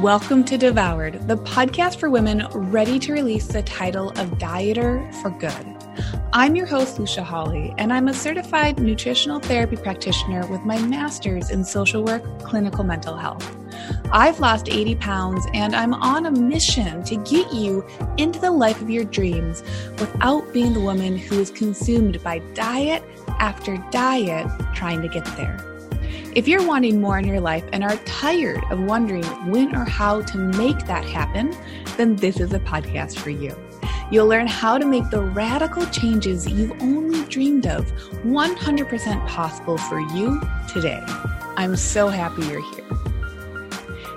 Welcome to Devoured, the podcast for women ready to release the title of Dieter for Good. I'm your host, Lucia Hawley, and I'm a certified nutritional therapy practitioner with my master's in social work, clinical mental health. I've lost 80 pounds and I'm on a mission to get you into the life of your dreams without being the woman who is consumed by diet after diet trying to get there. If you're wanting more in your life and are tired of wondering when or how to make that happen, then this is a podcast for you. You'll learn how to make the radical changes you've only dreamed of 100% possible for you today. I'm so happy you're here.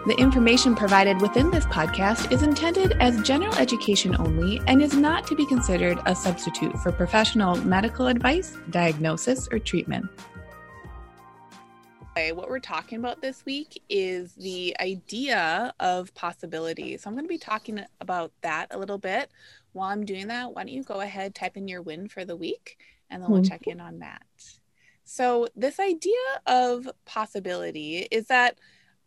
The information provided within this podcast is intended as general education only and is not to be considered a substitute for professional medical advice, diagnosis, or treatment. What we're talking about this week is the idea of possibility. So I'm going to be talking about that a little bit. While I'm doing that, why don't you go ahead, type in your win for the week, and then we'll mm-hmm. check in on that. So, this idea of possibility is that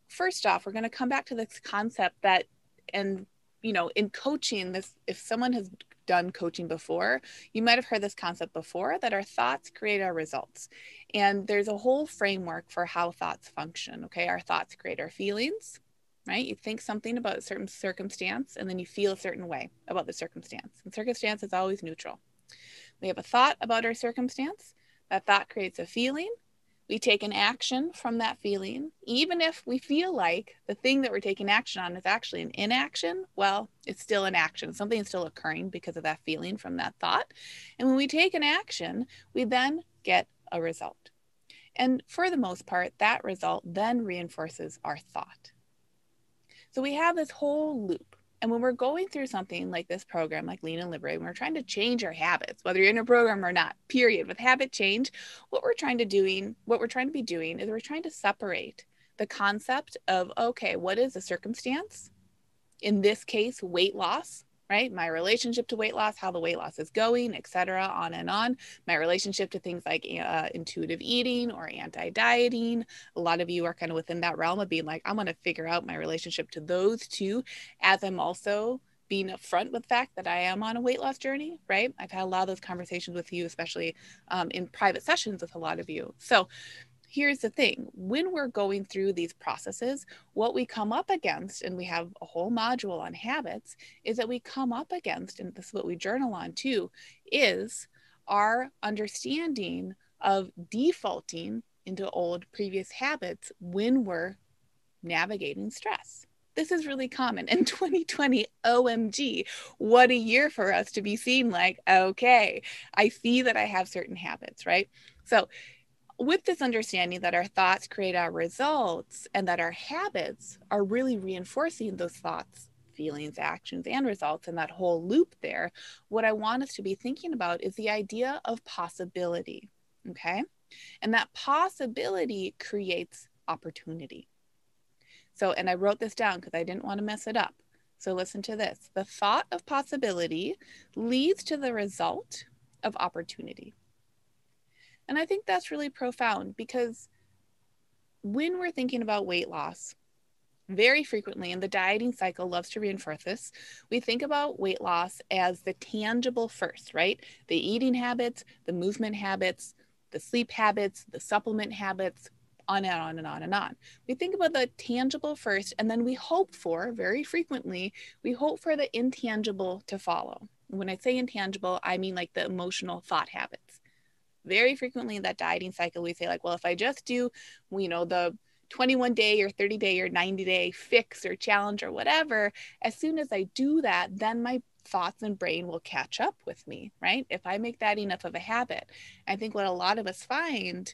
first off, we're going to come back to this concept that, and you know, in coaching, this if someone has done coaching before, you might have heard this concept before that our thoughts create our results. And there's a whole framework for how thoughts function. Okay. Our thoughts create our feelings, right? You think something about a certain circumstance and then you feel a certain way about the circumstance. And circumstance is always neutral. We have a thought about our circumstance. That thought creates a feeling we take an action from that feeling, even if we feel like the thing that we're taking action on is actually an inaction, well, it's still an action. Something's still occurring because of that feeling from that thought. And when we take an action, we then get a result. And for the most part, that result then reinforces our thought. So we have this whole loop and when we're going through something like this program, like Lean and Liberate, when we're trying to change our habits, whether you're in a program or not, period, with habit change, what we're trying to doing, what we're trying to be doing is we're trying to separate the concept of, okay, what is the circumstance? In this case, weight loss right? My relationship to weight loss, how the weight loss is going, etc., on and on. My relationship to things like uh, intuitive eating or anti-dieting. A lot of you are kind of within that realm of being like, I'm going to figure out my relationship to those two, as I'm also being upfront with the fact that I am on a weight loss journey, right? I've had a lot of those conversations with you, especially um, in private sessions with a lot of you. So here's the thing when we're going through these processes, what we come up against, and we have a whole module on habits, is that we come up against, and this is what we journal on too, is our understanding of defaulting into old previous habits when we're navigating stress. This is really common. In 2020, OMG, what a year for us to be seen like, okay, I see that I have certain habits, right? So with this understanding that our thoughts create our results and that our habits are really reinforcing those thoughts, feelings, actions, and results in that whole loop there, what I want us to be thinking about is the idea of possibility. Okay. And that possibility creates opportunity. So, and I wrote this down because I didn't want to mess it up. So, listen to this the thought of possibility leads to the result of opportunity. And I think that's really profound because when we're thinking about weight loss, very frequently, and the dieting cycle loves to reinforce this, we think about weight loss as the tangible first, right? The eating habits, the movement habits, the sleep habits, the supplement habits, on and on and on and on. We think about the tangible first, and then we hope for, very frequently, we hope for the intangible to follow. When I say intangible, I mean like the emotional thought habits very frequently in that dieting cycle, we say, like, well, if I just do, you know, the 21 day or 30 day or 90 day fix or challenge or whatever, as soon as I do that, then my thoughts and brain will catch up with me, right? If I make that enough of a habit. I think what a lot of us find,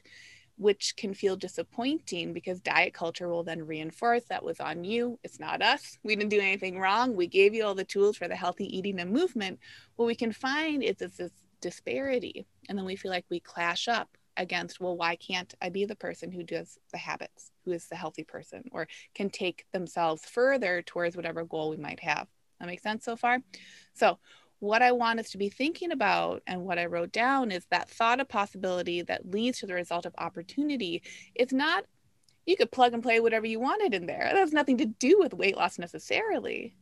which can feel disappointing because diet culture will then reinforce that was on you. It's not us. We didn't do anything wrong. We gave you all the tools for the healthy eating and movement. What we can find is this, this disparity and then we feel like we clash up against well why can't i be the person who does the habits who is the healthy person or can take themselves further towards whatever goal we might have that makes sense so far so what i want us to be thinking about and what i wrote down is that thought of possibility that leads to the result of opportunity is not You could plug and play whatever you wanted in there. That has nothing to do with weight loss necessarily.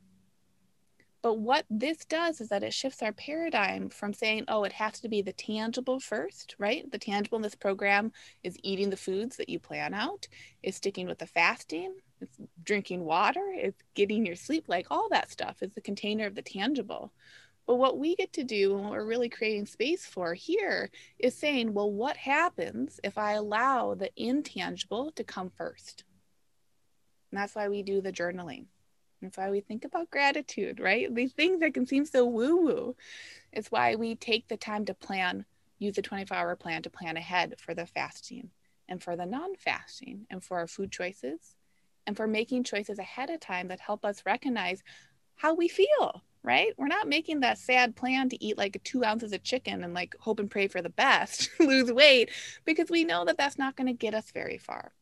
But what this does is that it shifts our paradigm from saying, oh, it has to be the tangible first, right? The tangible in this program is eating the foods that you plan out, is sticking with the fasting, it's drinking water, it's getting your sleep, like all that stuff is the container of the tangible. But what we get to do and what we're really creating space for here is saying, well, what happens if I allow the intangible to come first? And that's why we do the journaling. That's why we think about gratitude, right? These things that can seem so woo woo. It's why we take the time to plan, use the 24 hour plan to plan ahead for the fasting and for the non fasting and for our food choices and for making choices ahead of time that help us recognize how we feel, right? We're not making that sad plan to eat like two ounces of chicken and like hope and pray for the best, lose weight, because we know that that's not going to get us very far.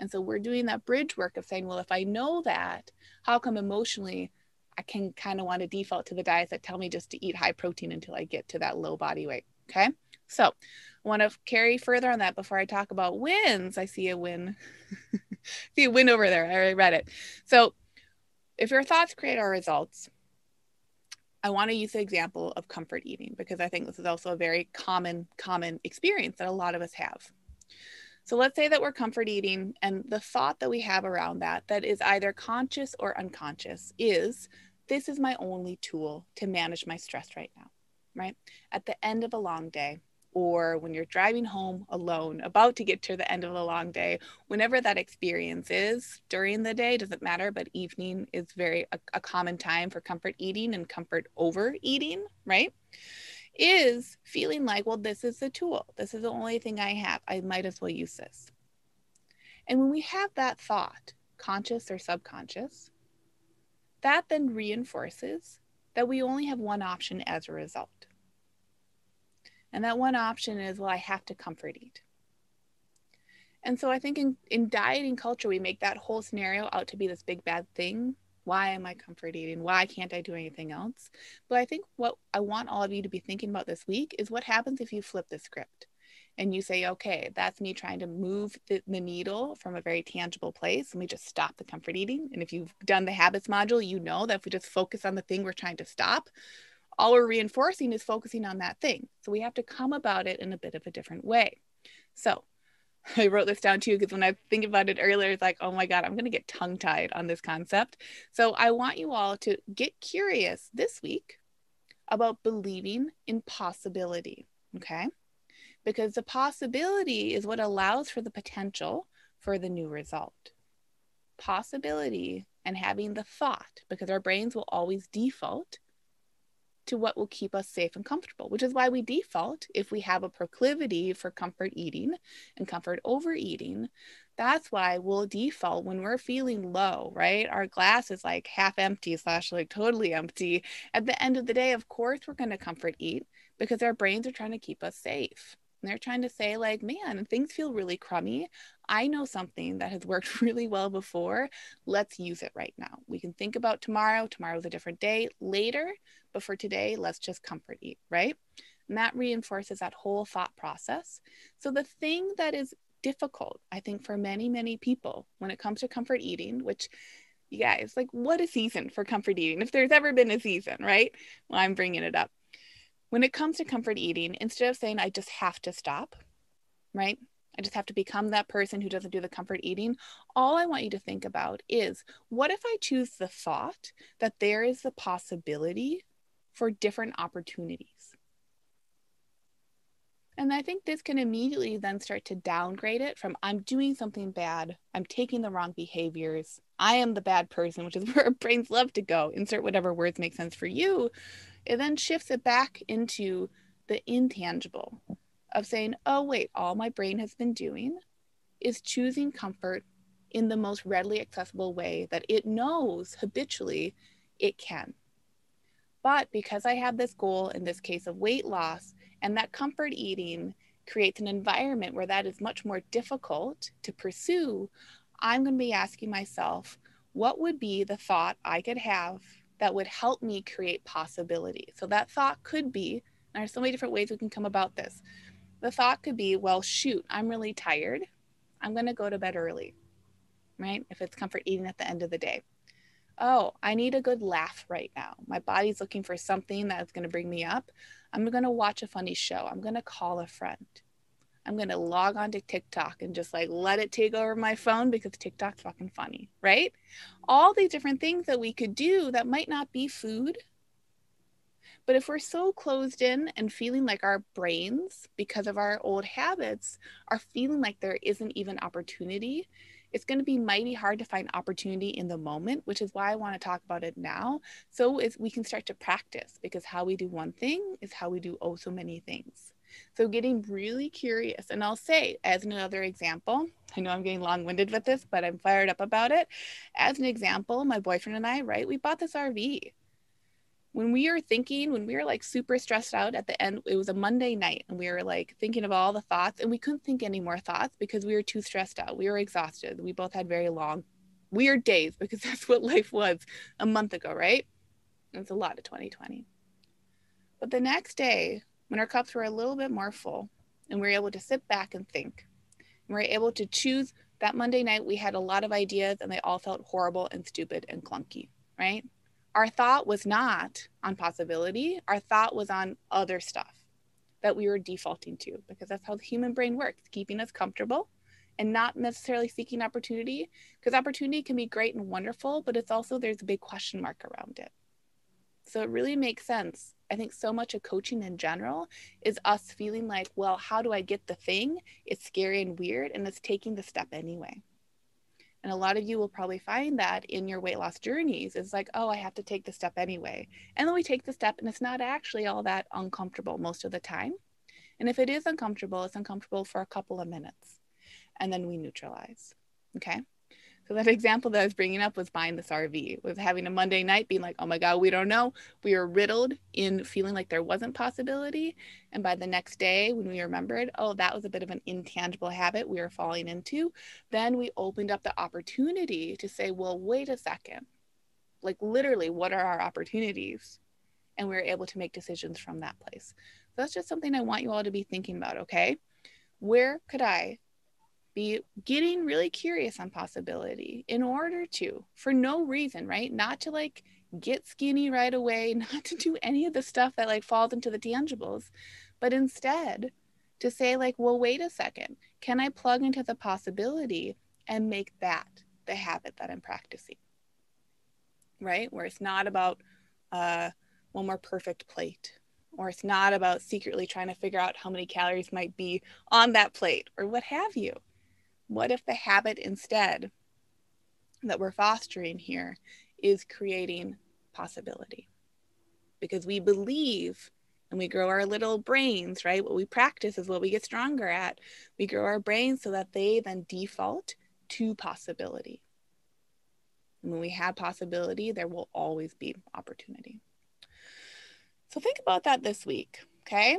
And so we're doing that bridge work of saying, well, if I know that, how come emotionally I can kind of want to default to the diets that tell me just to eat high protein until I get to that low body weight? Okay. So I want to carry further on that before I talk about wins. I see a win. see a win over there. I already read it. So if your thoughts create our results, I want to use the example of comfort eating because I think this is also a very common, common experience that a lot of us have. So let's say that we're comfort eating, and the thought that we have around that, that is either conscious or unconscious, is this is my only tool to manage my stress right now, right? At the end of a long day, or when you're driving home alone, about to get to the end of a long day, whenever that experience is during the day, doesn't matter, but evening is very a, a common time for comfort eating and comfort overeating, right? Is feeling like, well, this is the tool. This is the only thing I have. I might as well use this. And when we have that thought, conscious or subconscious, that then reinforces that we only have one option as a result. And that one option is, well, I have to comfort eat. And so I think in, in dieting culture, we make that whole scenario out to be this big bad thing why am I comfort eating? Why can't I do anything else? But I think what I want all of you to be thinking about this week is what happens if you flip the script and you say, okay, that's me trying to move the, the needle from a very tangible place. Let me just stop the comfort eating. And if you've done the habits module, you know that if we just focus on the thing we're trying to stop, all we're reinforcing is focusing on that thing. So we have to come about it in a bit of a different way. So I wrote this down too because when I think about it earlier, it's like, oh my God, I'm going to get tongue tied on this concept. So I want you all to get curious this week about believing in possibility. Okay. Because the possibility is what allows for the potential for the new result. Possibility and having the thought, because our brains will always default to what will keep us safe and comfortable, which is why we default if we have a proclivity for comfort eating and comfort overeating. That's why we'll default when we're feeling low, right? Our glass is like half empty slash like totally empty. At the end of the day, of course, we're going to comfort eat because our brains are trying to keep us safe. And they're trying to say, like, man, things feel really crummy. I know something that has worked really well before. Let's use it right now. We can think about tomorrow. Tomorrow's a different day later, but for today, let's just comfort eat, right? And that reinforces that whole thought process. So the thing that is difficult, I think, for many, many people when it comes to comfort eating, which you guys, like, what a season for comfort eating, if there's ever been a season, right? Well, I'm bringing it up. When it comes to comfort eating, instead of saying, I just have to stop, right? I just have to become that person who doesn't do the comfort eating. All I want you to think about is what if I choose the thought that there is the possibility for different opportunities? And I think this can immediately then start to downgrade it from I'm doing something bad, I'm taking the wrong behaviors, I am the bad person, which is where our brains love to go. Insert whatever words make sense for you. It then shifts it back into the intangible of saying, oh, wait, all my brain has been doing is choosing comfort in the most readily accessible way that it knows habitually it can. But because I have this goal, in this case of weight loss, and that comfort eating creates an environment where that is much more difficult to pursue, I'm going to be asking myself, what would be the thought I could have that would help me create possibility? So that thought could be, there's so many different ways we can come about this. The thought could be, well, shoot, I'm really tired. I'm going to go to bed early. right? If it's comfort eating at the end of the day. Oh, I need a good laugh right now. My body's looking for something that's going to bring me up. I'm going to watch a funny show. I'm going to call a friend. I'm going to log on to TikTok and just like let it take over my phone because TikTok's fucking funny, right? All these different things that we could do that might not be food. But if we're so closed in and feeling like our brains, because of our old habits, are feeling like there isn't even opportunity, it's going to be mighty hard to find opportunity in the moment, which is why I want to talk about it now. So is we can start to practice because how we do one thing is how we do oh so many things. So getting really curious. And I'll say as another example, I know I'm getting long-winded with this, but I'm fired up about it. As an example, my boyfriend and I, right, we bought this RV when we were thinking, when we were like super stressed out at the end, it was a Monday night and we were like thinking of all the thoughts and we couldn't think any more thoughts because we were too stressed out. We were exhausted. We both had very long, weird days because that's what life was a month ago, right? It's a lot of 2020. But the next day, when our cups were a little bit more full and we were able to sit back and think, and we were able to choose that Monday night, we had a lot of ideas and they all felt horrible and stupid and clunky, right? our thought was not on possibility, our thought was on other stuff that we were defaulting to because that's how the human brain works, keeping us comfortable and not necessarily seeking opportunity because opportunity can be great and wonderful, but it's also there's a big question mark around it. So it really makes sense. I think so much of coaching in general is us feeling like, well, how do I get the thing? It's scary and weird, and it's taking the step anyway. And a lot of you will probably find that in your weight loss journeys. It's like, oh, I have to take the step anyway. And then we take the step, and it's not actually all that uncomfortable most of the time. And if it is uncomfortable, it's uncomfortable for a couple of minutes. And then we neutralize. Okay. So that example that I was bringing up was buying this RV, was having a Monday night being like, oh my God, we don't know. We were riddled in feeling like there wasn't possibility. And by the next day, when we remembered, oh, that was a bit of an intangible habit we were falling into, then we opened up the opportunity to say, well, wait a second. Like literally, what are our opportunities? And we were able to make decisions from that place. So that's just something I want you all to be thinking about, okay? Where could I be getting really curious on possibility in order to, for no reason, right? Not to like get skinny right away, not to do any of the stuff that like falls into the tangibles, but instead to say, like, well, wait a second, can I plug into the possibility and make that the habit that I'm practicing? Right? Where it's not about uh, one more perfect plate or it's not about secretly trying to figure out how many calories might be on that plate or what have you. What if the habit instead that we're fostering here is creating possibility? Because we believe and we grow our little brains, right? What we practice is what we get stronger at. We grow our brains so that they then default to possibility. And when we have possibility, there will always be opportunity. So think about that this week, okay?